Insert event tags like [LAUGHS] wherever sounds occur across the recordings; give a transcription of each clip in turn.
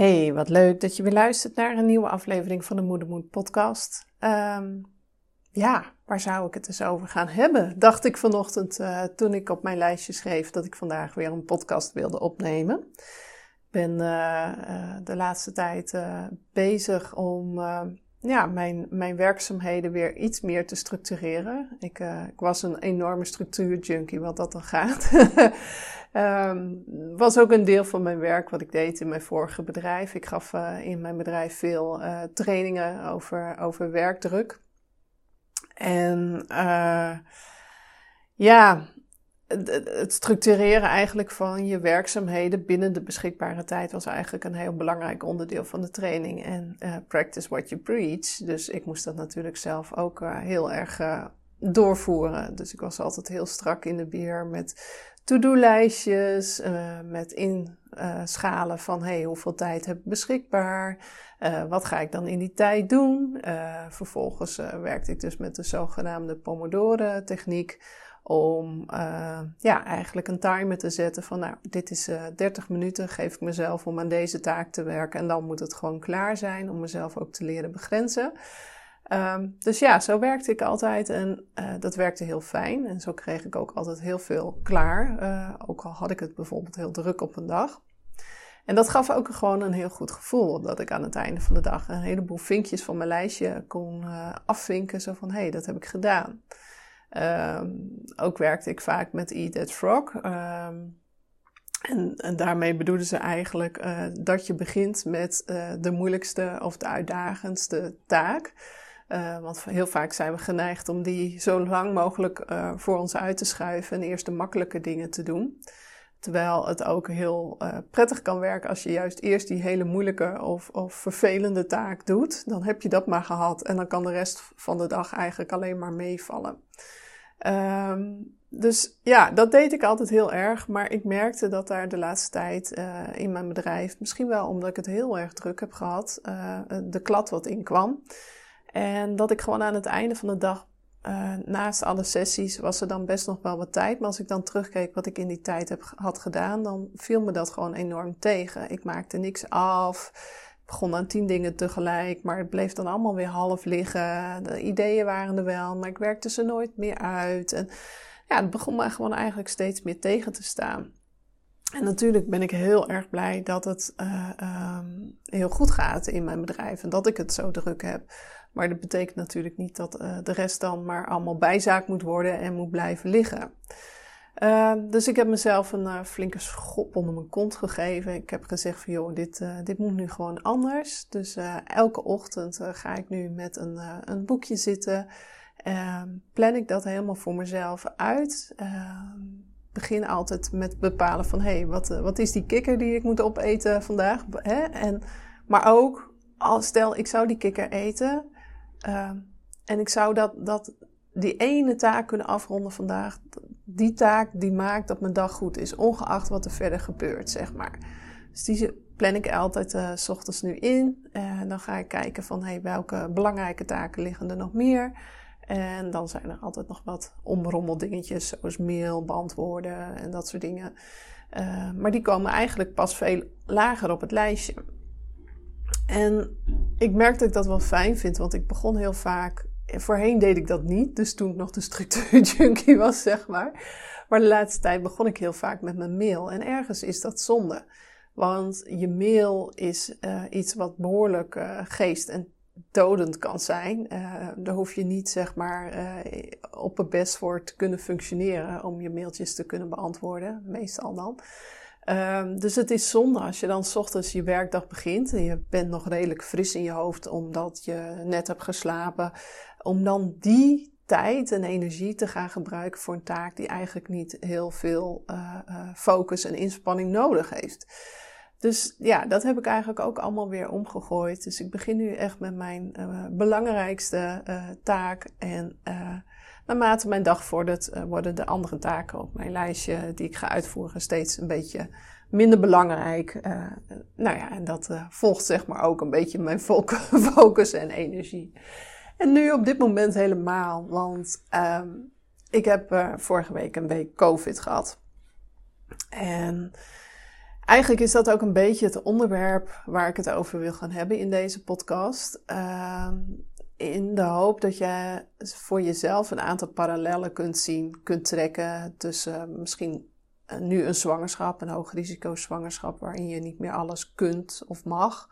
Hey, wat leuk dat je weer luistert naar een nieuwe aflevering van de Moedermoed podcast. Um, ja, waar zou ik het eens over gaan hebben? Dacht ik vanochtend uh, toen ik op mijn lijstje schreef dat ik vandaag weer een podcast wilde opnemen. Ik ben uh, uh, de laatste tijd bezig om ja, mijn, mijn werkzaamheden weer iets meer te structureren. Ik, ik was een enorme structuurjunkie wat dat dan gaat. [LAUGHS] Um, was ook een deel van mijn werk wat ik deed in mijn vorige bedrijf. Ik gaf uh, in mijn bedrijf veel uh, trainingen over, over werkdruk. En uh, ja, het, structureren eigenlijk van je werkzaamheden binnen de beschikbare tijd was eigenlijk een heel belangrijk onderdeel van de training. En practice what you preach. Dus ik moest dat natuurlijk zelf ook heel erg doorvoeren. Dus ik was altijd heel strak in de beheer met to-do-lijstjes, uh, met inschalen van hey, hoeveel tijd heb ik beschikbaar, uh, wat ga ik dan in die tijd doen. Eh, vervolgens werkte ik dus met de zogenaamde Pomodoro-techniek om ja, eigenlijk een timer te zetten van nou, dit is 30 minuten, geef ik mezelf om aan deze taak te werken en dan moet het gewoon klaar zijn om mezelf ook te leren begrenzen. Um, dus ja, zo werkte ik altijd en uh, dat werkte heel fijn. En zo kreeg ik ook altijd heel veel klaar, uh, ook al had ik het bijvoorbeeld heel druk op een dag. En dat gaf ook gewoon een heel goed gevoel, dat ik aan het einde van de dag een heleboel vinkjes van mijn lijstje kon uh, afvinken. Zo van, hé, hey, dat heb ik gedaan. Um, ook werkte ik vaak met Eat That Frog. Um, en, daarmee bedoelen ze eigenlijk dat je begint met de moeilijkste of de uitdagendste taak. Uh, want heel vaak zijn we geneigd om die zo lang mogelijk uh, voor ons uit te schuiven en eerst de makkelijke dingen te doen. Terwijl het ook heel uh, prettig kan werken als je juist eerst die hele moeilijke of, of vervelende taak doet. Dan heb je dat maar gehad en dan kan de rest van de dag eigenlijk alleen maar meevallen. Um, dus ja, dat deed ik altijd heel erg. Maar ik merkte dat daar de laatste tijd in mijn bedrijf, misschien wel omdat ik het heel erg druk heb gehad, de klad wat in kwam. En dat ik gewoon aan het einde van de dag, uh, naast alle sessies, was er dan best nog wel wat tijd. Maar als ik dan terugkeek wat ik in die tijd heb, had gedaan, dan viel me dat gewoon enorm tegen. Ik maakte niks af. Ik begon aan tien dingen tegelijk, maar het bleef dan allemaal weer half liggen. De ideeën waren er wel, maar ik werkte ze nooit meer uit. En ja, het begon me gewoon eigenlijk steeds meer tegen te staan. En natuurlijk ben ik heel erg blij dat het uh, um, heel goed gaat in mijn bedrijf en dat ik het zo druk heb. Maar dat betekent natuurlijk niet dat uh, de rest dan maar allemaal bijzaak moet worden en moet blijven liggen. Uh, dus ik heb mezelf een uh, flinke schop onder mijn kont gegeven. Ik heb gezegd van joh, dit, dit moet nu gewoon anders. Dus elke ochtend ga ik nu met een, een boekje zitten. Ehm, plan ik dat helemaal voor mezelf uit. Ehm, begin altijd met bepalen van hé, hey, wat, wat is die kikker die ik moet opeten vandaag? Hè? En, maar ook, als stel ik zou die kikker eten, uh, en ik zou dat, dat, die ene taak kunnen afronden vandaag. Die taak die maakt dat mijn dag goed is, ongeacht wat er verder gebeurt, zeg maar. Dus die plan ik altijd uh, s ochtends nu in. En dan ga ik kijken van hey, welke belangrijke taken liggen er nog meer. En dan zijn er altijd nog wat omrommeldingetjes, zoals mail beantwoorden en dat soort dingen. Uh, maar die komen eigenlijk pas veel lager op het lijstje. En ik merk dat ik dat wel fijn vind, want ik begon heel vaak. Voorheen deed ik dat niet, dus toen ik nog de structuurjunkie [LAUGHS] was, zeg maar. Maar de laatste tijd begon ik heel vaak met mijn mail. En ergens is dat zonde. Want je mail is uh, iets wat behoorlijk uh, geest- en dodend kan zijn. Uh, daar hoef je niet, zeg maar, op het best voor te kunnen functioneren om je mailtjes te kunnen beantwoorden. Meestal dan. Um, dus het is zonde als je dan s ochtends je werkdag begint en je bent nog redelijk fris in je hoofd omdat je net hebt geslapen, om dan die tijd en energie te gaan gebruiken voor een taak die eigenlijk niet heel veel uh, uh, focus en inspanning nodig heeft. Dus ja, dat heb ik eigenlijk ook allemaal weer omgegooid. Dus ik begin nu echt met mijn uh, belangrijkste taak en naarmate mijn dag vordert, uh, worden de andere taken op mijn lijstje die ik ga uitvoeren steeds een beetje minder belangrijk. Uh, nou ja, en dat uh, volgt zeg maar ook een beetje mijn [LAUGHS] focus en energie. En nu op dit moment helemaal, want um, ik heb vorige week een week COVID gehad. En eigenlijk is dat ook een beetje het onderwerp waar ik het over wil gaan hebben in deze podcast. In de hoop dat je voor jezelf een aantal parallellen kunt zien, kunt trekken tussen misschien nu een zwangerschap, een hoog risico zwangerschap, waarin je niet meer alles kunt of mag.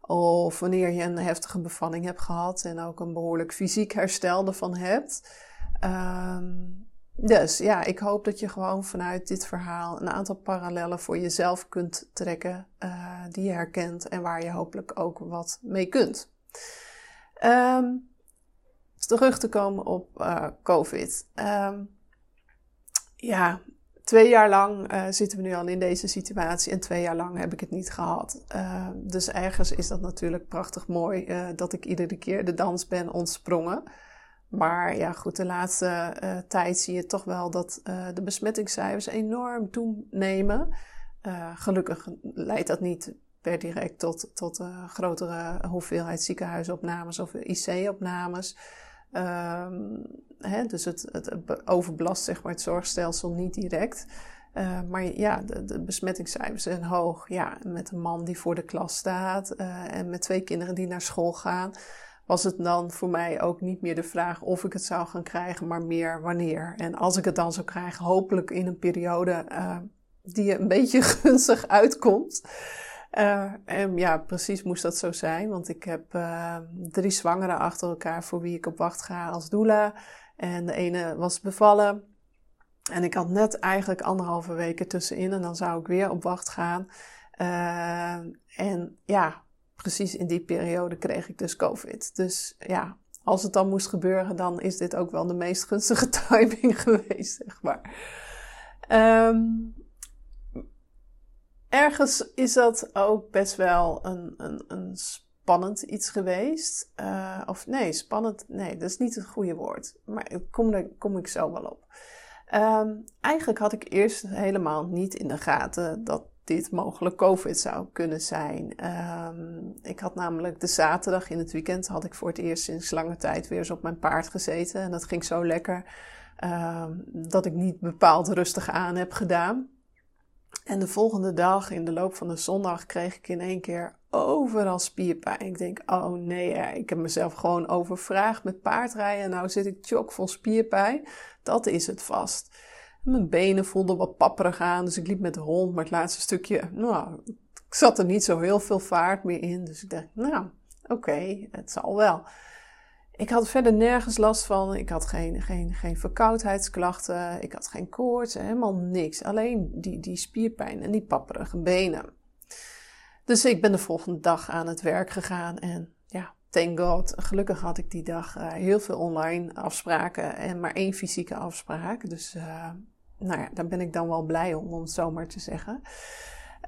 Of wanneer je een heftige bevalling hebt gehad en ook een behoorlijk fysiek herstel ervan hebt. Ehm, dus ja, ik hoop dat je gewoon vanuit dit verhaal een aantal parallellen voor jezelf kunt trekken, uh, die je herkent en waar je hopelijk ook wat mee kunt. Um, terug te komen op uh, COVID. Um, ja, twee jaar lang uh, zitten we nu al in deze situatie en twee jaar lang heb ik het niet gehad. Uh, dus ergens is dat natuurlijk prachtig mooi uh, dat ik iedere keer de dans ben ontsprongen. Maar ja, goed, de laatste tijd zie je toch wel dat de besmettingscijfers enorm toenemen. gelukkig leidt dat niet per direct tot, tot een grotere hoeveelheid ziekenhuisopnames of IC-opnames. Um, hè, dus het, het, overbelast zeg maar, het zorgstelsel niet direct. Uh, maar ja, de, besmettingscijfers zijn hoog. Ja, met een man die voor de klas staat uh, en met twee kinderen die naar school gaan, was het dan voor mij ook niet meer de vraag of ik het zou gaan krijgen, maar meer wanneer. En als ik het dan zou krijgen, hopelijk in een periode uh, die een beetje [LAUGHS] gunstig uitkomt. En ja, precies moest dat zo zijn, want ik heb uh, drie zwangeren achter elkaar voor wie ik op wacht ga als doula. En de ene was bevallen. En ik had net eigenlijk anderhalve weken tussenin en dan zou ik weer op wacht gaan. Uh, en ja, precies in die periode kreeg ik dus COVID. Dus ja, als het dan moest gebeuren, dan is dit ook wel de meest gunstige [LAUGHS] timing [LAUGHS] geweest, zeg maar. Um, ergens is dat ook best wel een, een, een spannend iets geweest. Uh, of nee, spannend, nee, dat is niet het goede woord. Maar kom, daar kom ik zo wel op. Um, eigenlijk had ik eerst helemaal niet in de gaten dat dit mogelijk COVID zou kunnen zijn. Um, ik had namelijk de zaterdag in het weekend had ik voor het eerst sinds lange tijd weer eens op mijn paard gezeten. En dat ging zo lekker um, dat ik niet bepaald rustig aan heb gedaan. En de volgende dag, in de loop van de zondag, kreeg ik in één keer overal spierpijn. Ik denk, oh nee, ik heb mezelf gewoon overvraagd met paardrijden. Nou zit ik chockvol spierpijn. Dat is het vast. Mijn benen voelden wat papperig aan, dus ik liep met de hond. Maar het laatste stukje, nou, ik zat er niet zo heel veel vaart meer in. Dus ik dacht, nou, oké, het zal wel. Ik had verder nergens last van. Ik had geen, geen, geen verkoudheidsklachten. Ik had geen koorts. Helemaal niks. Alleen die, die spierpijn en die papperige benen. Dus ik ben de volgende dag aan het werk gegaan. En ja, thank god. Gelukkig had ik die dag uh, heel veel online afspraken. En maar één fysieke afspraak. Dus uh, nou ja, daar ben ik dan wel blij om, om het zo maar te zeggen.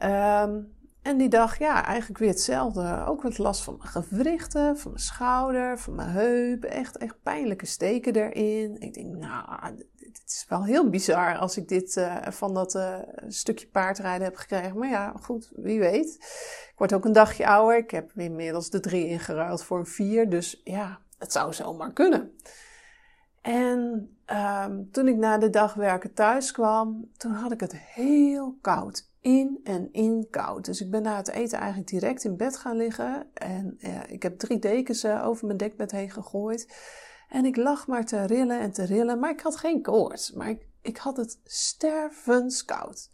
Um, en die dag, ja, eigenlijk weer hetzelfde. Ook wat last van mijn gewrichten, van mijn schouder, van mijn heup. Echt, echt pijnlijke steken erin. Ik denk, nou, dit is wel heel bizar als ik dit uh, van dat uh, stukje paardrijden heb gekregen. Maar ja, goed, wie weet. Ik word ook een dagje ouder. Ik heb inmiddels de drie ingeruild voor een vier. Dus ja, het zou zomaar kunnen. En um, toen ik na de dag werken thuis kwam, toen had ik het heel koud in en in koud. Dus ik ben na het eten eigenlijk direct in bed gaan liggen. En ik heb drie dekens uh, over mijn dekbed heen gegooid. En ik lag maar te rillen en te rillen. Maar ik had geen koorts. Maar ik, ik had het stervenskoud.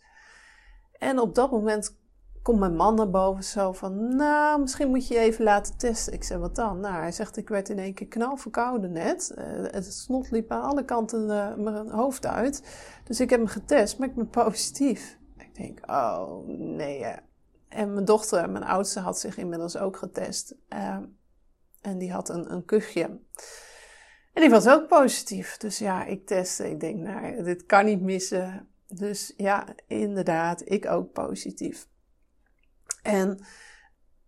En op dat moment komt mijn man naar boven zo van... Nou, misschien moet je je even laten testen. Ik zeg, wat dan? Nou, hij zegt, ik werd in één keer knal verkouden net. Uh, het snot liep aan alle kanten uh, mijn hoofd uit. Dus ik heb hem getest, maar ik ben positief denk, oh nee. En mijn dochter, mijn oudste, had zich inmiddels ook getest. Uh, en die had een, een kuchje. En die was ook positief. Dus ja, ik testte. Ik denk, nou, dit kan niet missen. Dus ja, inderdaad, ik ook positief. En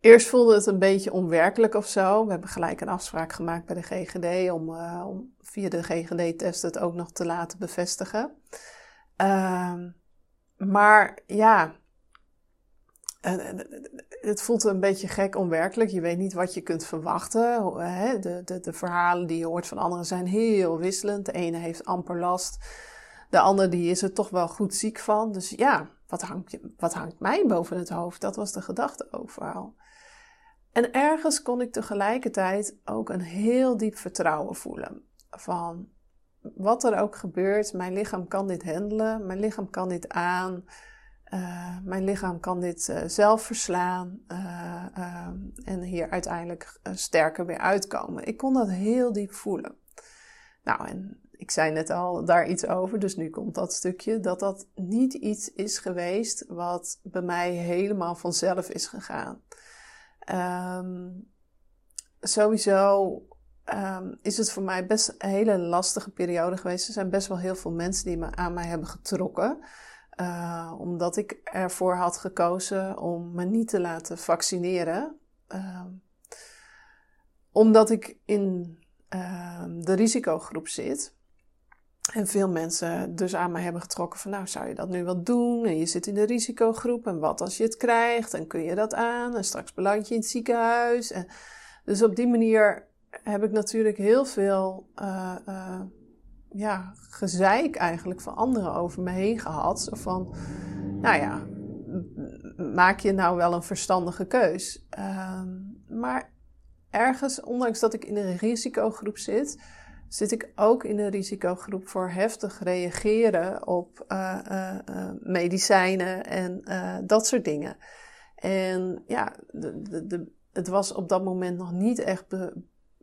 eerst voelde het een beetje onwerkelijk of zo. We hebben gelijk een afspraak gemaakt bij de GGD om, uh, om via de GGD-test het ook nog te laten bevestigen. Uh, maar ja, het voelt een beetje gek onwerkelijk. Je weet niet wat je kunt verwachten. De, de, de verhalen die je hoort van anderen zijn heel wisselend. De ene heeft amper last. De ander die is er toch wel goed ziek van. Dus ja, wat hangt, wat hangt mij boven het hoofd? Dat was de gedachte overal. En ergens kon ik tegelijkertijd ook een heel diep vertrouwen voelen. Van wat er ook gebeurt, mijn lichaam kan dit handelen, mijn lichaam kan dit aan, uh, mijn lichaam kan dit uh, zelf verslaan uh, en hier uiteindelijk sterker weer uitkomen. Ik kon dat heel diep voelen. Nou, en ik zei net al daar iets over, dus nu komt dat stukje, dat dat niet iets is geweest wat bij mij helemaal vanzelf is gegaan. Um, sowieso um, is het voor mij best een hele lastige periode geweest. Er zijn best wel heel veel mensen die me aan mij hebben getrokken. Uh, omdat ik ervoor had gekozen om me niet te laten vaccineren. Uh, omdat ik in uh, de risicogroep zit. En veel mensen dus aan mij hebben getrokken van nou zou je dat nu wel doen en je zit in de risicogroep en wat als je het krijgt en kun je dat aan en straks beland je in het ziekenhuis. En dus op die manier heb ik natuurlijk heel veel uh, uh, ja, gezeik eigenlijk van anderen over me heen gehad. Van, nou ja, maak je nou wel een verstandige keus? Uh, maar ergens, ondanks dat ik in een risicogroep zit, zit ik ook in de risicogroep voor heftig reageren op uh, medicijnen en dat soort dingen. En ja, de, het was op dat moment nog niet echt be,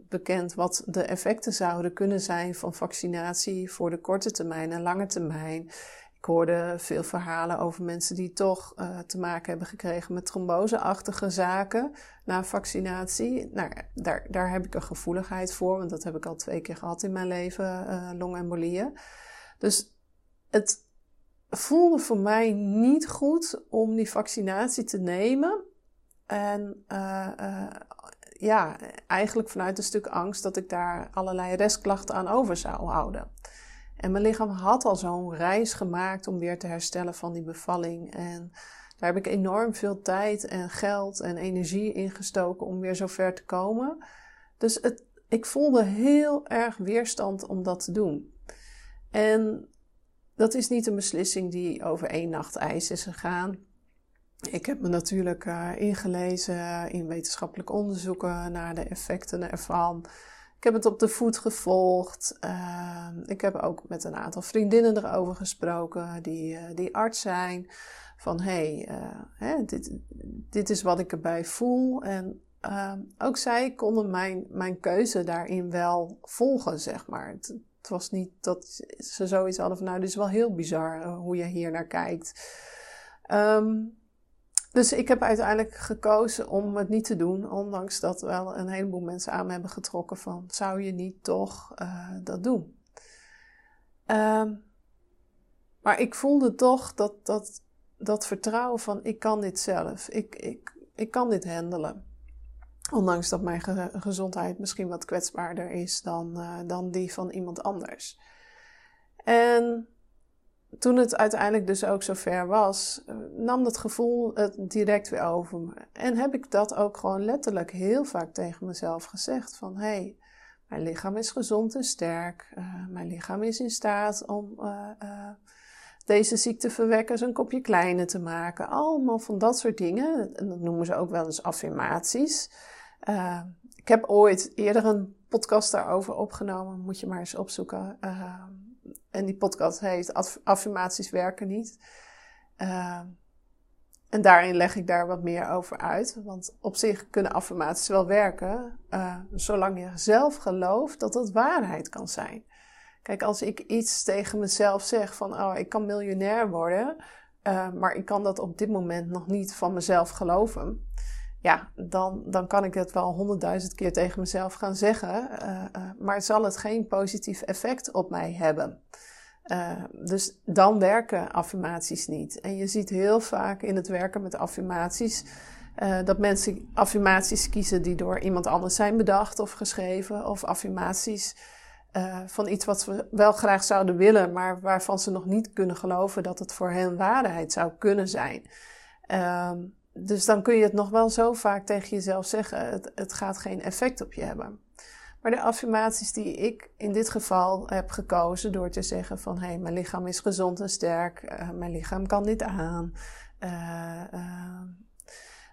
bekend wat de effecten zouden kunnen zijn van vaccinatie voor de korte termijn en lange termijn. Ik hoorde veel verhalen over mensen die toch uh, te maken hebben gekregen met tromboseachtige zaken na vaccinatie. Nou, daar, daar heb ik een gevoeligheid voor, want dat heb ik al twee keer gehad in mijn leven, uh, longembolieën. Dus het voelde voor mij niet goed om die vaccinatie te nemen. En uh, ja, eigenlijk vanuit een stuk angst dat ik daar allerlei restklachten aan over zou houden. En mijn lichaam had al zo'n reis gemaakt om weer te herstellen van die bevalling. En daar heb ik enorm veel tijd en geld en energie in gestoken om weer zover te komen. Dus het, ik voelde heel erg weerstand om dat te doen. En dat is niet een beslissing die over één nacht ijs is gegaan. Ik heb me natuurlijk uh, ingelezen in wetenschappelijke onderzoeken naar de effecten ervan. Ik heb het op de voet gevolgd. Uh, ik heb ook met een aantal vriendinnen erover gesproken die, uh, die arts zijn. Van hé, hey, hè, dit, dit is wat ik erbij voel. En ehm, ook zij konden mijn, mijn keuze daarin wel volgen, zeg maar. Het, het, was niet dat ze zoiets hadden van nou, dit is wel heel bizar hoe je hier naar kijkt. Um, dus ik heb uiteindelijk gekozen om het niet te doen, ondanks dat wel een heleboel mensen aan me hebben getrokken van zou je niet toch uh, dat doen? Um, maar ik voelde toch dat, dat, dat vertrouwen van ik kan dit zelf, ik, ik, ik kan dit handelen. Ondanks dat mijn ge gezondheid misschien wat kwetsbaarder is dan, uh, dan die van iemand anders. En toen het uiteindelijk dus ook zover was, eh, nam dat gevoel het direct weer over me. En heb ik dat ook gewoon letterlijk heel vaak tegen mezelf gezegd: van hé, hey, mijn lichaam is gezond en sterk. Uh, mijn lichaam is in staat om uh, uh, deze ziekte verwekkers een kopje kleiner te maken. Allemaal van dat soort dingen. En dat noemen ze ook wel eens affirmaties. ik heb ooit eerder een podcast daarover opgenomen. Moet je maar eens opzoeken en die podcast heet Affirmaties werken niet. Uh, en daarin leg ik daar wat meer over uit. Want op zich kunnen affirmaties wel werken, uh, zolang je zelf gelooft dat het waarheid kan zijn. Kijk, als ik iets tegen mezelf zeg van, oh, ik kan miljonair worden, uh, maar ik kan dat op dit moment nog niet van mezelf geloven ja, dan, dan kan ik het wel honderdduizend keer tegen mezelf gaan zeggen, uh, uh, maar zal het geen positief effect op mij hebben. Uh, dus dan werken affirmaties niet. En je ziet heel vaak in het werken met affirmaties dat mensen affirmaties kiezen die door iemand anders zijn bedacht of geschreven, of affirmaties van iets wat ze wel graag zouden willen, maar waarvan ze nog niet kunnen geloven dat het voor hen waarheid zou kunnen zijn. Ehm, dus dan kun je het nog wel zo vaak tegen jezelf zeggen: het, het gaat geen effect op je hebben. Maar de affirmaties die ik in dit geval heb gekozen door te zeggen van hé, hey, mijn lichaam is gezond en sterk, uh, mijn lichaam kan dit aan. Uh, uh,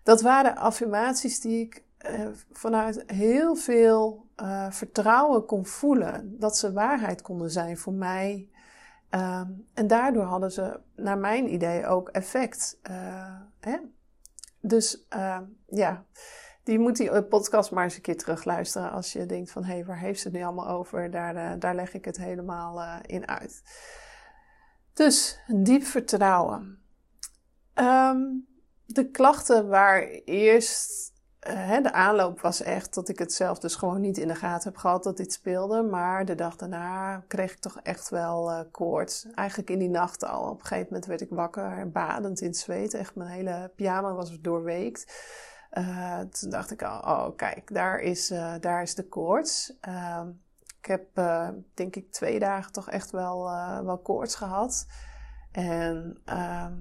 dat waren affirmaties die ik vanuit heel veel vertrouwen kon voelen. Dat ze waarheid konden zijn voor mij. Ehm, en daardoor hadden ze, naar mijn idee, ook effect. Hè? Dus ehm, ja, die moet die podcast maar eens een keer terugluisteren als je denkt van hé, hey, waar heeft ze het nu allemaal over? Daar, uh, daar leg ik het helemaal uh, in uit. Dus diep vertrouwen. Um, de klachten waar eerst uh, de aanloop was echt dat ik het zelf dus gewoon niet in de gaten heb gehad dat dit speelde. Maar de dag daarna kreeg ik toch echt wel koorts. Eigenlijk in die nacht al. Op een gegeven moment werd ik wakker, badend in het zweet. Echt mijn hele pyjama was doorweekt. Uh, toen dacht ik al, oh kijk, daar is, uh, daar is de koorts. Uh, ik heb uh, denk ik twee dagen toch echt wel, wel koorts gehad. En ehm,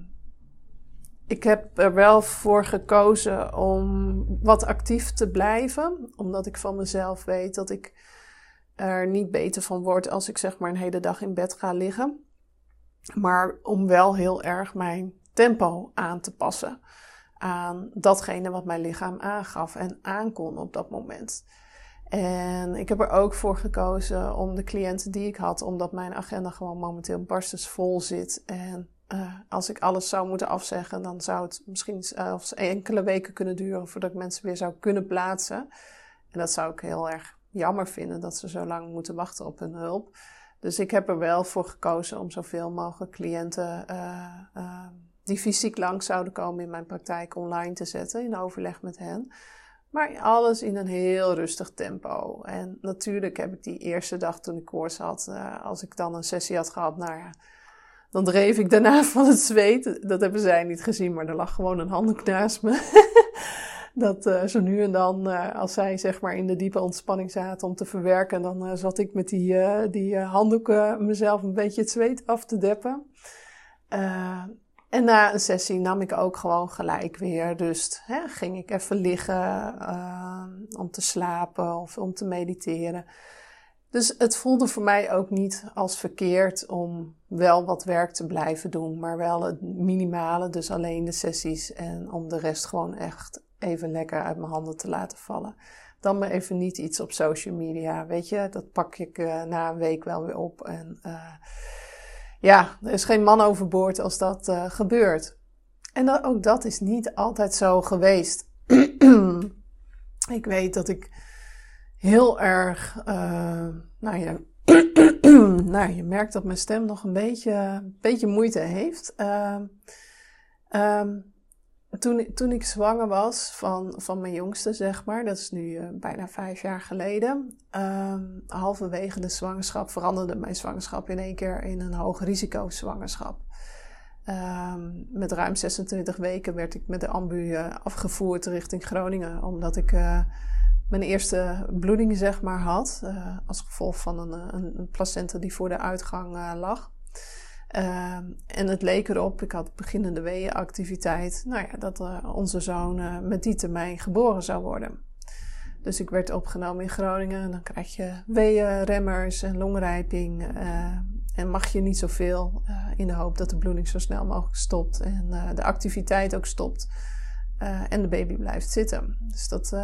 ik heb er wel voor gekozen om wat actief te blijven. Omdat ik van mezelf weet dat ik er niet beter van word als ik zeg maar een hele dag in bed ga liggen. Maar om wel heel erg mijn tempo aan te passen aan datgene wat mijn lichaam aangaf en aankon op dat moment. En ik heb er ook voor gekozen om de cliënten die ik had, omdat mijn agenda gewoon momenteel barstensvol zit. En uh, als ik alles zou moeten afzeggen, dan zou het misschien zelfs enkele weken kunnen duren voordat ik mensen weer zou kunnen plaatsen. En dat zou ik heel erg jammer vinden dat ze zo lang moeten wachten op hun hulp. Dus ik heb er wel voor gekozen om zoveel mogelijk cliënten uh, die fysiek langs zouden komen in mijn praktijk online te zetten in overleg met hen. Maar alles in een heel rustig tempo. En natuurlijk heb ik die eerste dag toen ik koorts had, als ik dan een sessie had gehad, nou ja, dan dreef ik daarna [LAUGHS] van het zweet. Dat hebben zij niet gezien, maar er lag gewoon een handdoek naast me. [LAUGHS] dat uh, zo nu en dan, uh, als zij zeg maar in de diepe ontspanning zaten om te verwerken, dan zat ik met die, die handdoeken mezelf een beetje het zweet af te deppen. En na een sessie nam ik ook gewoon gelijk weer Dus Hè, ging ik even liggen om te slapen of om te mediteren. Dus het voelde voor mij ook niet als verkeerd om wel wat werk te blijven doen, maar wel het minimale, dus alleen de sessies en om de rest gewoon echt even lekker uit mijn handen te laten vallen. Dan maar even niet iets op social media, weet je, dat pak ik uh, na een week wel weer op en uh, ja, er is geen man overboord als dat uh, gebeurt. En ook dat is niet altijd zo geweest. [CLEARS THROAT] ik weet dat ik heel erg, uh, nou ja, [CLEARS THROAT] nou, je merkt dat mijn stem nog een beetje, een beetje moeite heeft. Uh, um, toen, toen ik zwanger was van, van mijn jongste, zeg maar, dat is nu uh, bijna vijf jaar geleden, um, halverwege de zwangerschap veranderde mijn zwangerschap in één keer in een hoog risico zwangerschap. Um, met ruim 26 weken werd ik met de ambu uh, afgevoerd richting Groningen, omdat ik mijn eerste bloeding, zeg maar, had, als gevolg van een, een, een placenta die voor de uitgang lag. Uh, en het leek erop, ik had beginnende weeënactiviteit, nou ja, dat onze zoon met die termijn geboren zou worden. Dus ik werd opgenomen in Groningen en dan krijg je weeënremmers en longrijping. Eh, en mag je niet zoveel in de hoop dat de bloeding zo snel mogelijk stopt en de activiteit ook stopt. En de baby blijft zitten. Dus dat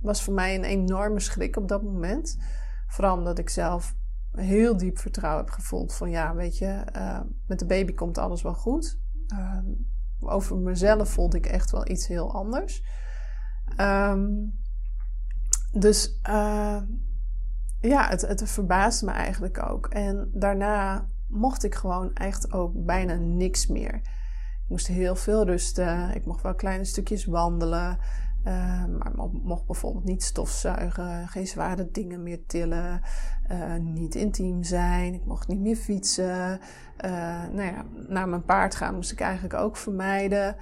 was voor mij een enorme schrik op dat moment. Vooral omdat ik zelf heel diep vertrouwen heb gevoeld. Van ja, weet je, uh, met de baby komt alles wel goed. Over mezelf voelde ik echt wel iets heel anders. Um, dus ja, het, het verbaasde me eigenlijk ook. En daarna mocht ik gewoon echt ook bijna niks meer. Ik moest heel veel rusten. Ik mocht wel kleine stukjes wandelen. Uh, maar mocht bijvoorbeeld niet stofzuigen, geen zware dingen meer tillen, uh, niet intiem zijn. Ik mocht niet meer fietsen. Uh, nou ja, naar mijn paard gaan moest ik eigenlijk ook vermijden.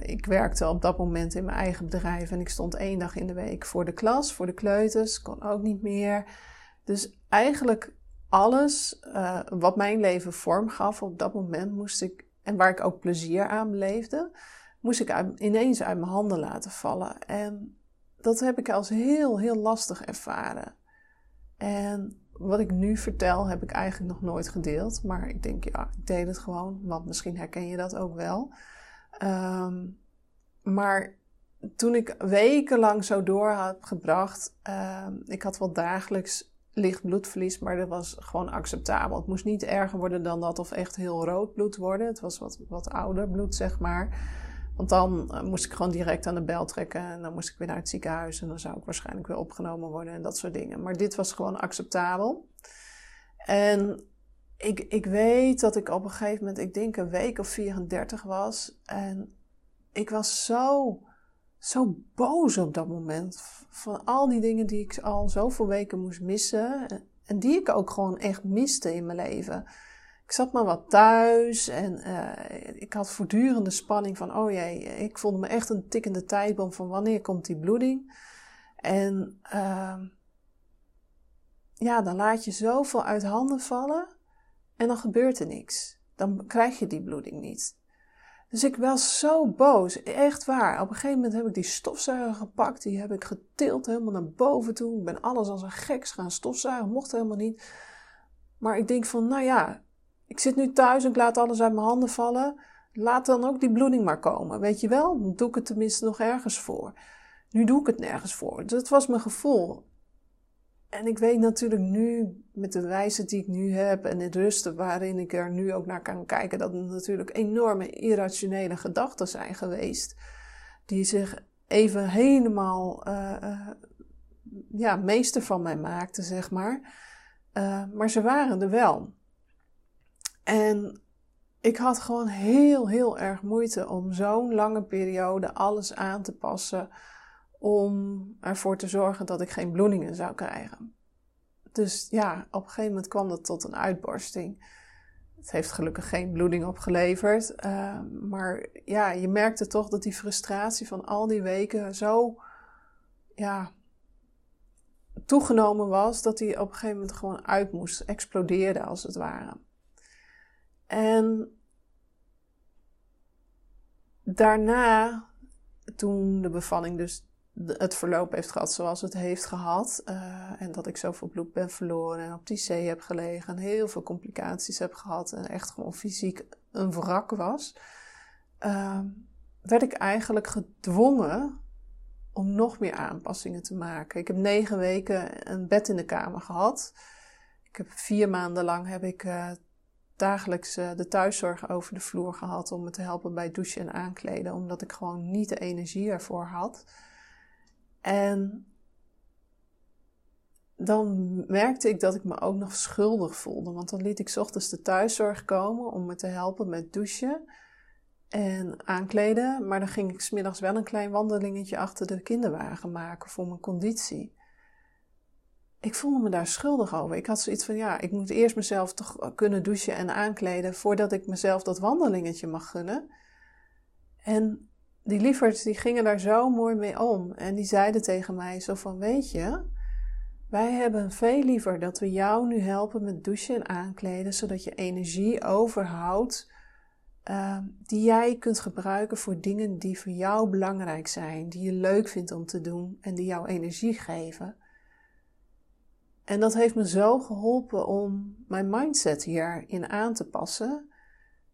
ik werkte op dat moment in mijn eigen bedrijf en ik stond één dag in de week voor de klas, voor de kleuters. Kon ook niet meer. Dus eigenlijk alles wat mijn leven vorm gaf op dat moment moest ik, en waar ik ook plezier aan beleefde, moest ik ineens uit mijn handen laten vallen. En dat heb ik als heel, heel lastig ervaren. En wat ik nu vertel, heb ik eigenlijk nog nooit gedeeld. Maar ik denk, ja, ik deed het gewoon, want misschien herken je dat ook wel. Ehm, maar toen ik wekenlang zo door had gebracht, uh, ik had wel dagelijks licht bloedverlies, maar dat was gewoon acceptabel. Het moest niet erger worden dan dat of echt heel rood bloed worden. Het was wat, wat ouder bloed, zeg maar. Want dan eh, moest ik gewoon direct aan de bel trekken en dan moest ik weer naar het ziekenhuis en dan zou ik waarschijnlijk weer opgenomen worden en dat soort dingen. Maar dit was gewoon acceptabel. En ik, ik weet dat ik op een gegeven moment, ik denk een week of 34 was en ik was zo zo boos op dat moment. Van al die dingen die ik al zoveel weken moest missen. En die ik ook gewoon echt miste in mijn leven. Ik zat maar wat thuis en uh, ik had voortdurende spanning van, oh jee, ik voelde me echt een tikkende tijdbom van wanneer komt die bloeding. En uh, ja, dan laat je zoveel uit handen vallen en dan gebeurt er niks. Dan krijg je die bloeding niet. Dus ik was zo boos, echt waar. Op een gegeven moment heb ik die stofzuiger gepakt, die heb ik getild helemaal naar boven toe. Ik ben alles als een geks gaan stofzuigen, mocht helemaal niet. Maar ik denk van, nou ja, ik zit nu thuis en ik laat alles uit mijn handen vallen. Laat dan ook die bloeding maar komen, weet je wel? Dan doe ik het tenminste nog ergens voor. Nu doe ik het nergens voor. Dat was mijn gevoel. En ik weet natuurlijk nu, met de wijze die ik nu heb en het rusten waarin ik er nu ook naar kan kijken, dat het natuurlijk enorme irrationele gedachten zijn geweest. Die zich even helemaal, uh, ja, meester van mij maakten, zeg maar. Uh, maar ze waren er wel. En ik had gewoon heel, heel erg moeite om zo'n lange periode alles aan te passen om ervoor te zorgen dat ik geen bloedingen zou krijgen. Dus ja, op een gegeven moment kwam dat tot een uitbarsting. Het heeft gelukkig geen bloeding opgeleverd. Uh, maar ja, je merkte toch dat die frustratie van al die weken zo ja, toegenomen was dat die op een gegeven moment gewoon uit moest, explodeerde als het ware. En daarna, toen de bevalling dus het verloop heeft gehad zoals het heeft gehad. Uh, en dat ik zoveel bloed ben verloren en op die zee heb gelegen en heel veel complicaties heb gehad en echt gewoon fysiek een wrak was. Uh, werd ik eigenlijk gedwongen om nog meer aanpassingen te maken. Ik heb negen weken een bed in de kamer gehad. Ik heb vier maanden lang heb ik uh, dagelijks uh, de thuiszorg over de vloer gehad om me te helpen bij douchen en aankleden, omdat ik gewoon niet de energie ervoor had. En dan merkte ik dat ik me ook nog schuldig voelde. Want dan liet ik ochtends de thuiszorg komen om me te helpen met douchen en aankleden. Maar dan ging ik smiddags wel een klein wandelingetje achter de kinderwagen maken voor mijn conditie. Ik voelde me daar schuldig over. Ik had zoiets van, ja, ik moet eerst mezelf toch kunnen douchen en aankleden voordat ik mezelf dat wandelingetje mag gunnen. En die lieverds die gingen daar zo mooi mee om. En die zeiden tegen mij zo van, weet je, wij hebben veel liever dat we jou nu helpen met douchen en aankleden, zodat je energie overhoudt uh, die jij kunt gebruiken voor dingen die voor jou belangrijk zijn, die je leuk vindt om te doen en die jou energie geven. En dat heeft me zo geholpen om mijn mindset hierin aan te passen.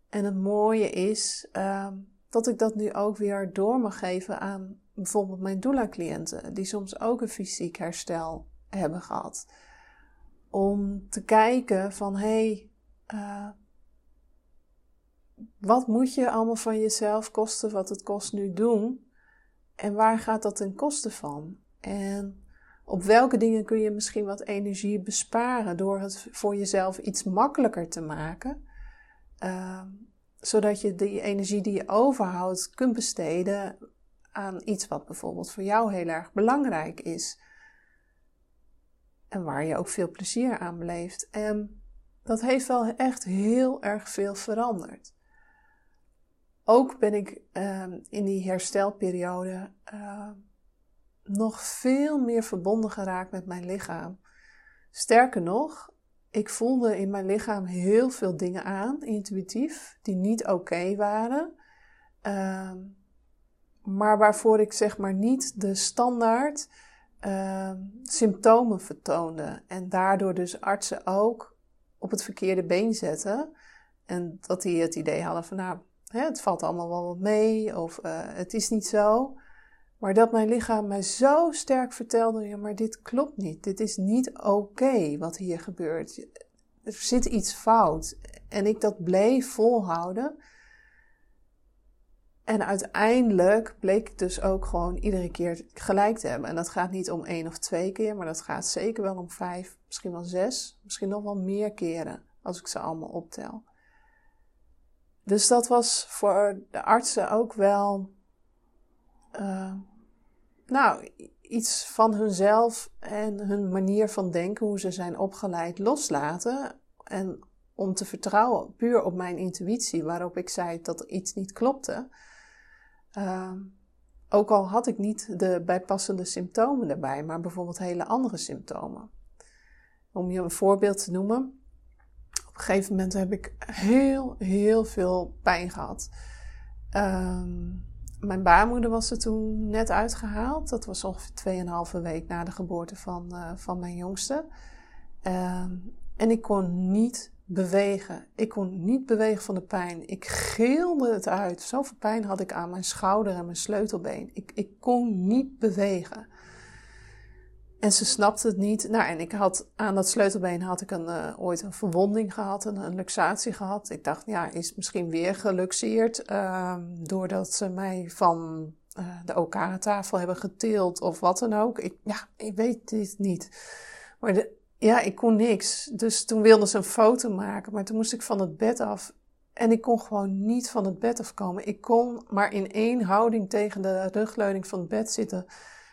En het mooie is, uh, dat ik dat nu ook weer door mag geven aan bijvoorbeeld mijn doula-cliënten, die soms ook een fysiek herstel hebben gehad. Om te kijken van hé, hey, uh, wat moet je allemaal van jezelf kosten, wat het kost nu doen? En waar gaat dat ten koste van? En op welke dingen kun je misschien wat energie besparen door het voor jezelf iets makkelijker te maken? Uh, zodat je die energie die je overhoudt kunt besteden aan iets wat bijvoorbeeld voor jou heel erg belangrijk is. En waar je ook veel plezier aan beleeft. En dat heeft wel echt heel erg veel veranderd. Ook ben ik uh, in die herstelperiode uh, nog veel meer verbonden geraakt met mijn lichaam. Sterker nog, ik voelde in mijn lichaam heel veel dingen aan, intuïtief, die niet oké waren. Uh, maar waarvoor ik zeg maar niet de standaard uh, symptomen vertoonde. En daardoor dus artsen ook op het verkeerde been zetten. En dat die het idee hadden van nou, hè, het valt allemaal wel wat mee of uh, het is niet zo. Maar dat mijn lichaam mij zo sterk vertelde, ja, maar dit klopt niet. Dit is niet oké wat hier gebeurt. Er zit iets fout. En ik dat bleef volhouden. En uiteindelijk bleek ik dus ook gewoon iedere keer gelijk te hebben. En dat gaat niet om één of twee keer, maar dat gaat zeker wel om vijf, misschien wel zes, misschien nog wel meer keren als ik ze allemaal optel. Dus dat was voor de artsen ook wel, uh, nou, iets van hunzelf en hun manier van denken, hoe ze zijn opgeleid, loslaten. En om te vertrouwen puur op mijn intuïtie, waarop ik zei dat er iets niet klopte. Uh, ook al had ik niet de bijpassende symptomen erbij, maar bijvoorbeeld hele andere symptomen. Om je een voorbeeld te noemen. Op een gegeven moment heb ik heel, heel veel pijn gehad. Uh, mijn baarmoeder was er toen net uitgehaald. Dat was ongeveer 2,5 week na de geboorte van, uh, van mijn jongste. Uh, en ik kon niet bewegen. Ik kon niet bewegen van de pijn. Ik gilde het uit. Zoveel pijn had ik aan mijn schouder en mijn sleutelbeen. Ik, ik kon niet bewegen. En ze snapte het niet. Nou, en ik had aan dat sleutelbeen had ik een, uh, ooit een verwonding gehad, een, een, luxatie gehad. Ik dacht, ja, is misschien weer geluxeerd uh, doordat ze mij van uh, de OK-tafel hebben getild of wat dan ook. Ik, ja, ik weet dit niet. Maar de, ja, ik kon niks. Dus toen wilde ze een foto maken, maar toen moest ik van het bed af. En ik kon gewoon niet van het bed afkomen. Ik kon maar in één houding tegen de rugleuning van het bed zitten.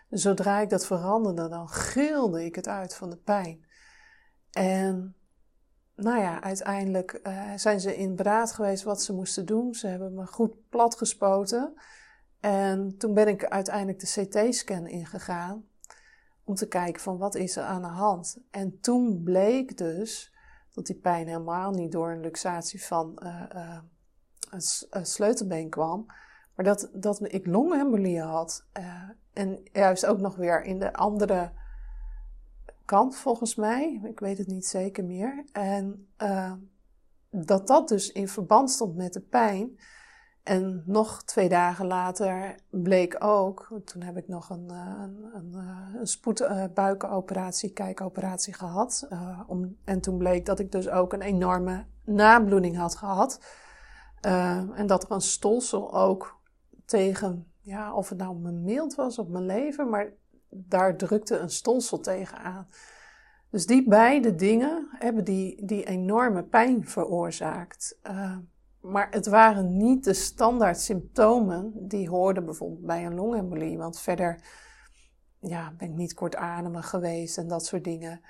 Zodra ik dat veranderde, dan gilde ik het uit van de pijn. En nou ja, uiteindelijk uh, zijn ze in beraad geweest wat ze moesten doen. Ze hebben me goed plat gespoten. En toen ben ik uiteindelijk de CT-scan ingegaan om te kijken van wat is er aan de hand. En toen bleek dus dat die pijn helemaal niet door een luxatie van uh, een, sleutelbeen kwam, maar dat, dat ik longembolie had. En juist ook nog weer in de andere kant volgens mij, ik weet het niet zeker meer. En dat dat dus in verband stond met de pijn. En nog twee dagen later bleek ook, toen heb ik nog een, eh, een, een, eh, een spoedbuikenoperatie, kijkoperatie gehad. Om, en toen bleek dat ik dus ook een enorme nabloeding had gehad. En dat er een stolsel ook tegen, ja, of het nou mijn mild was of mijn lever, maar daar drukte een stolsel tegen aan. Dus die beide dingen hebben die, die enorme pijn veroorzaakt. Maar het waren niet de standaard symptomen die hoorden bijvoorbeeld bij een longembolie. Want verder ja, ben ik niet kortademig geweest en dat soort dingen.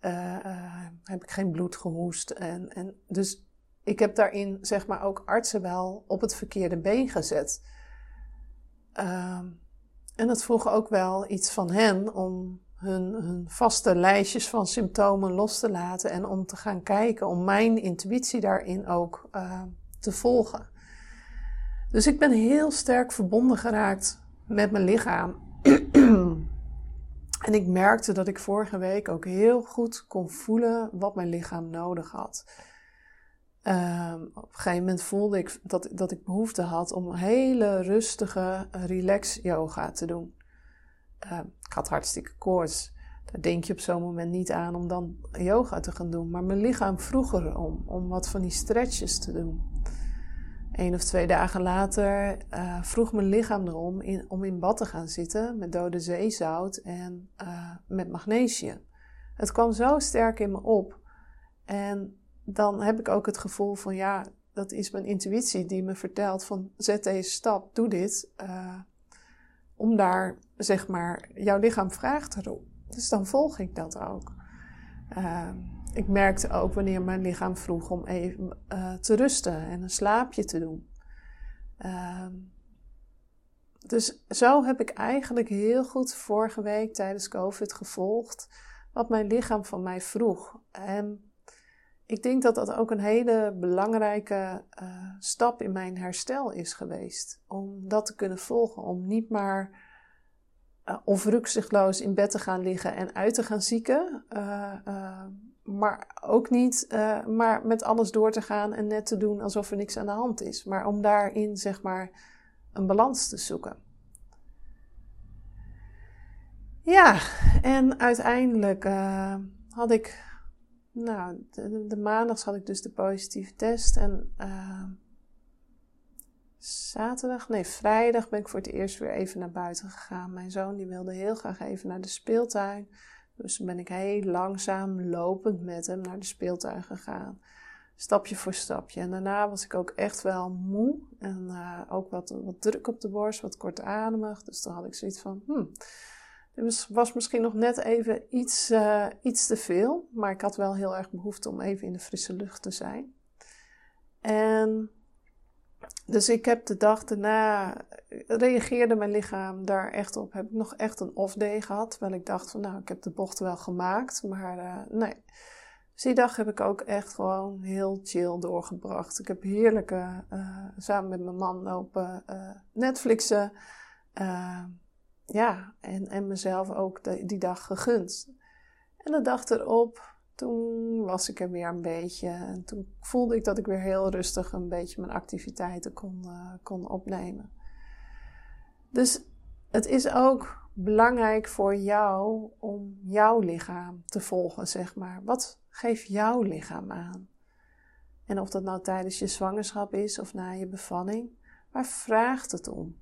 Uh, uh, heb ik geen bloed gehoest. En, en dus ik heb daarin zeg maar ook artsen wel op het verkeerde been gezet. Uh, en dat vroeg ook wel iets van hen om hun, hun, vaste lijstjes van symptomen los te laten en om te gaan kijken, om mijn intuïtie daarin ook uh, te volgen. Dus ik ben heel sterk verbonden geraakt met mijn lichaam. [CLEARS THROAT] en ik merkte dat ik vorige week ook heel goed kon voelen wat mijn lichaam nodig had. Um, op een gegeven moment voelde ik dat, dat ik behoefte had om hele rustige relax yoga te doen. Uh, ik had hartstikke koorts. Daar denk je op zo'n moment niet aan om dan yoga te gaan doen. Maar mijn lichaam vroeg erom om wat van die stretches te doen. Eén of twee dagen later uh, vroeg mijn lichaam erom om in bad te gaan zitten met dode zeezout en uh, met magnesium. Het kwam zo sterk in me op. En dan heb ik ook het gevoel van ja, dat is mijn intuïtie die me vertelt van zet deze stap, doe dit. Uh, om daar, zeg maar, jouw lichaam vraagt erop. Dus dan volg ik dat ook. Ehm, ik merkte ook wanneer mijn lichaam vroeg om even uh, te rusten en een slaapje te doen. Uh, dus zo heb ik eigenlijk heel goed vorige week tijdens COVID gevolgd wat mijn lichaam van mij vroeg. En ik denk dat dat ook een hele belangrijke uh, stap in mijn herstel is geweest. Om dat te kunnen volgen. Om niet maar uh, of rukzichtloos in bed te gaan liggen en uit te gaan zieken. Uh, maar ook niet maar met alles door te gaan en net te doen alsof er niks aan de hand is. Maar om daarin zeg maar een balans te zoeken. Ja, en uiteindelijk had ik nou, de, de, maandags had ik dus de positieve test. En uh, zaterdag, nee, vrijdag ben ik voor het eerst weer even naar buiten gegaan. Mijn zoon die wilde heel graag even naar de speeltuin. Dus ben ik heel langzaam lopend met hem naar de speeltuin gegaan. Stapje voor stapje. En daarna was ik ook echt wel moe. En uh, ook wat, wat druk op de borst, wat kortademig. Dus dan had ik zoiets van, hmm, het was misschien nog net even iets, uh, iets te veel, maar ik had wel heel erg behoefte om even in de frisse lucht te zijn. En dus ik heb de dag daarna, reageerde mijn lichaam daar echt op. Heb ik nog echt een off-day gehad, terwijl ik dacht van nou, ik heb de bocht wel gemaakt, maar uh, nee. Dus die dag heb ik ook echt gewoon heel chill doorgebracht. Ik heb heerlijk uh, samen met mijn man lopen Netflixen ja, en, en mezelf ook die dag gegund. En de dag erop, toen was ik er weer een beetje. En toen voelde ik dat ik weer heel rustig een beetje mijn activiteiten kon, uh, kon opnemen. Dus het is ook belangrijk voor jou om jouw lichaam te volgen, zeg maar. Wat geeft jouw lichaam aan? En of dat nou tijdens je zwangerschap is of na je bevalling, waar vraagt het om?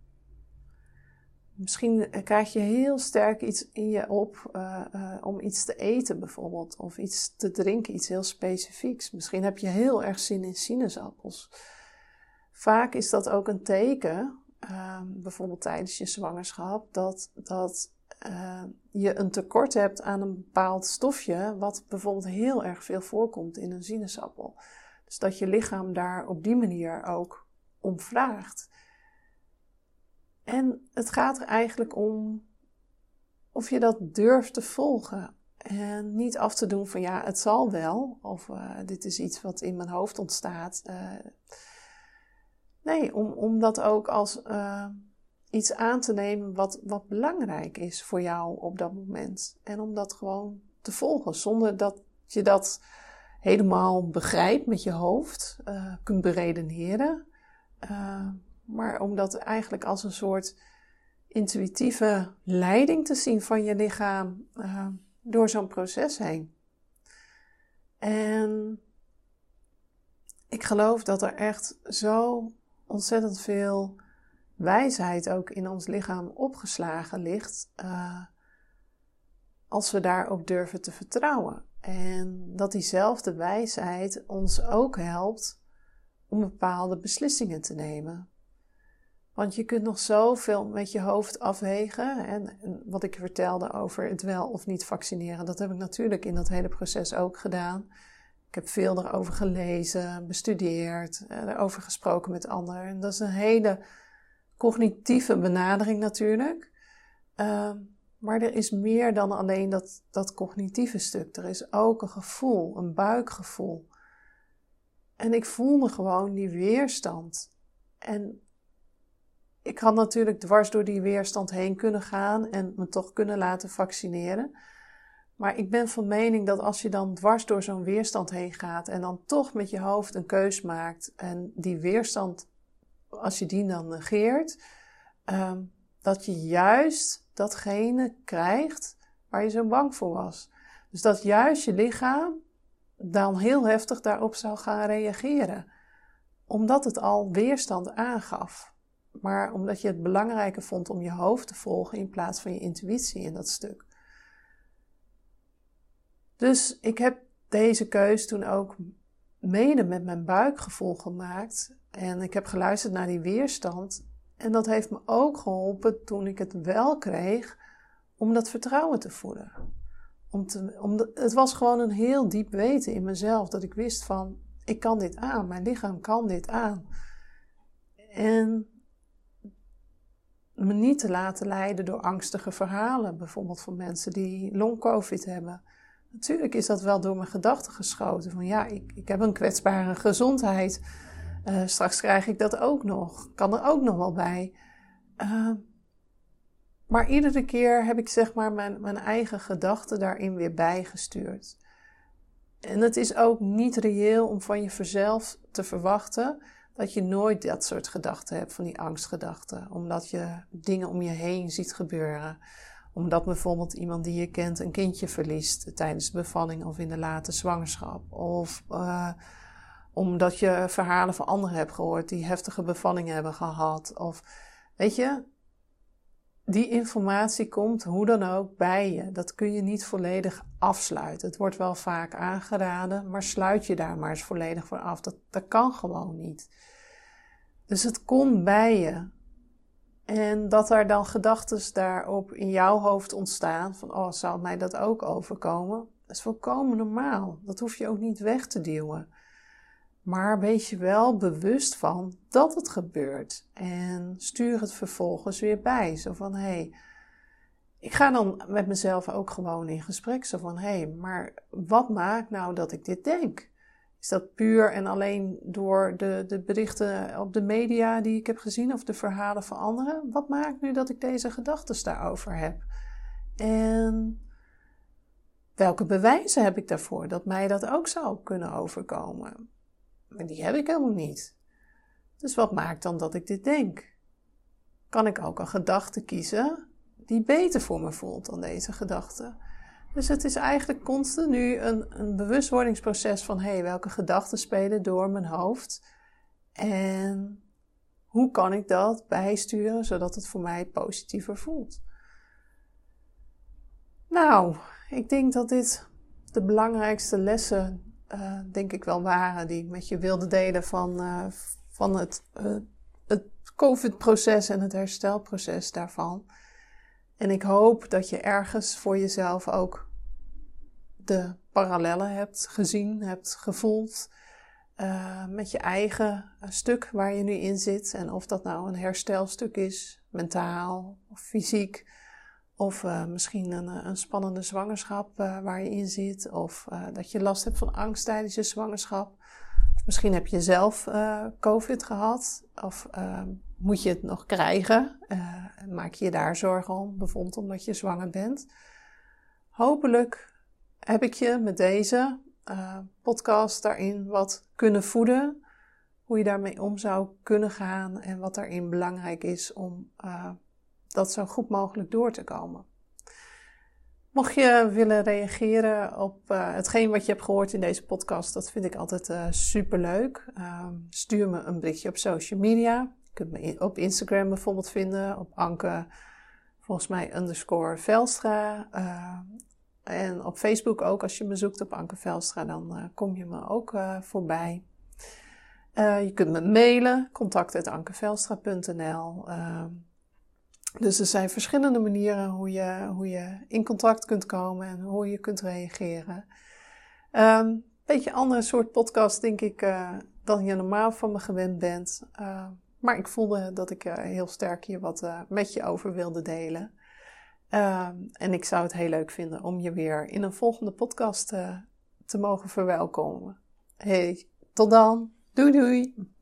Misschien krijg je heel sterk iets in je op uh, uh, om iets te eten bijvoorbeeld. Of iets te drinken, iets heel specifieks. Misschien heb je heel erg zin in sinaasappels. Vaak is dat ook een teken, uh, bijvoorbeeld tijdens je zwangerschap, dat, dat je een tekort hebt aan een bepaald stofje, wat bijvoorbeeld heel erg veel voorkomt in een sinaasappel. Dus dat je lichaam daar op die manier ook om vraagt. En het gaat er eigenlijk om of je dat durft te volgen. En niet af te doen van ja, het zal wel. Of uh, dit is iets wat in mijn hoofd ontstaat. Uh, nee, om, om dat ook als uh, iets aan te nemen wat, wat belangrijk is voor jou op dat moment. En om dat gewoon te volgen. Zonder dat je dat helemaal begrijpt met je hoofd. kunt beredeneren maar om dat eigenlijk als een soort intuïtieve leiding te zien van je lichaam uh, door zo'n proces heen. En ik geloof dat er echt zo ontzettend veel wijsheid ook in ons lichaam opgeslagen ligt, uh, als we daarop durven te vertrouwen. En dat diezelfde wijsheid ons ook helpt om bepaalde beslissingen te nemen. Want je kunt nog zoveel met je hoofd afwegen. En, wat ik vertelde over het wel of niet vaccineren, dat heb ik natuurlijk in dat hele proces ook gedaan. Ik heb veel erover gelezen, bestudeerd, eh, erover gesproken met anderen. En dat is een hele cognitieve benadering natuurlijk. Ehm, maar er is meer dan alleen dat, dat cognitieve stuk. Er is ook een gevoel, een buikgevoel. En ik voelde gewoon die weerstand. En ik had natuurlijk dwars door die weerstand heen kunnen gaan en me toch kunnen laten vaccineren. Maar ik ben van mening dat als je dan dwars door zo'n weerstand heen gaat en dan toch met je hoofd een keus maakt en die weerstand, als je die dan negeert, ehm, dat je juist datgene krijgt waar je zo bang voor was. Dus dat juist je lichaam dan heel heftig daarop zou gaan reageren, omdat het al weerstand aangaf maar omdat je het belangrijker vond om je hoofd te volgen in plaats van je intuïtie in dat stuk. Dus ik heb deze keus toen ook mede met mijn buikgevoel gemaakt. En ik heb geluisterd naar die weerstand. En dat heeft me ook geholpen toen ik het wel kreeg om dat vertrouwen te voeden. Om te, om het was gewoon een heel diep weten in mezelf dat ik wist van ik kan dit aan, mijn lichaam kan dit aan. En me niet te laten leiden door angstige verhalen, bijvoorbeeld van mensen die long-covid hebben. Natuurlijk is dat wel door mijn gedachten geschoten. Van ja, ik, ik heb een kwetsbare gezondheid. Uh, straks krijg ik dat ook nog. Kan er ook nog wel bij. Uh, maar iedere keer heb ik zeg maar mijn, mijn eigen gedachten daarin weer bijgestuurd. En het is ook niet reëel om van jezelf te verwachten dat je nooit dat soort gedachten hebt, van die angstgedachten. Omdat je dingen om je heen ziet gebeuren. Omdat bijvoorbeeld iemand die je kent een kindje verliest tijdens de bevalling of in de late zwangerschap. Of uh, omdat je verhalen van anderen hebt gehoord die heftige bevallingen hebben gehad. Of weet je, die informatie komt hoe dan ook bij je. Dat kun je niet volledig afsluiten. Het wordt wel vaak aangeraden, maar sluit je daar maar eens volledig voor af. Dat, dat kan gewoon niet. Dus het komt bij je. En dat er dan gedachten daarop in jouw hoofd ontstaan, van oh, zou mij dat ook overkomen? Dat is volkomen normaal. Dat hoef je ook niet weg te duwen. Maar wees je wel bewust van dat het gebeurt. En stuur het vervolgens weer bij. Zo van, hé, hey, ik ga dan met mezelf ook gewoon in gesprek. Zo van, hé, hey, maar wat maakt nou dat ik dit denk? Is dat puur en alleen door de, de berichten op de media die ik heb gezien of de verhalen van anderen? Wat maakt nu dat ik deze gedachten daarover heb? En welke bewijzen heb ik daarvoor dat mij dat ook zou kunnen overkomen? Maar die heb ik helemaal niet. Dus wat maakt dan dat ik dit denk? Kan ik ook een gedachte kiezen die beter voor me voelt dan deze gedachte? Dus het is eigenlijk continu een, een bewustwordingsproces van hé, hey, welke gedachten spelen door mijn hoofd? En hoe kan ik dat bijsturen zodat het voor mij positiever voelt? Nou, ik denk dat dit de belangrijkste lessen uh, denk ik wel waren die met je wilde delen van, uh, van het, uh, het COVID-proces en het herstelproces daarvan. En ik hoop dat je ergens voor jezelf ook de parallellen hebt gezien, hebt gevoeld. met je eigen stuk waar je nu in zit. En of dat nou een herstelstuk is, mentaal of fysiek of uh, misschien een, eh, een, spannende zwangerschap uh, waar je in zit. Of dat je last hebt van angst tijdens je zwangerschap. Misschien heb je zelf COVID gehad. Of moet je het nog krijgen. maak je je daar zorgen om, bijvoorbeeld omdat je zwanger bent. Hopelijk heb ik je met deze podcast daarin wat kunnen voeden. Hoe je daarmee om zou kunnen gaan en wat daarin belangrijk is om dat zo goed mogelijk door te komen. Mocht je willen reageren op uh, hetgeen wat je hebt gehoord in deze podcast, dat vind ik altijd uh, super leuk. Uh, stuur me een berichtje op social media. Je kunt me op Instagram bijvoorbeeld vinden, op Anke, volgens mij underscore Velstra. Eh, en op Facebook ook, als je me zoekt op Anke Velstra, dan kom je me ook voorbij. je kunt me mailen, contact.ankevelstra.nl. Dus er zijn verschillende manieren hoe je, hoe je in contact kunt komen en hoe je kunt reageren. Um, beetje andere soort podcast, denk ik, uh, dan je normaal van me gewend bent. Uh, maar ik voelde dat ik uh, heel sterk hier wat met je over wilde delen. Ehm, en ik zou het heel leuk vinden om je weer in een volgende podcast te mogen verwelkomen. Hey, tot dan. Doei doei.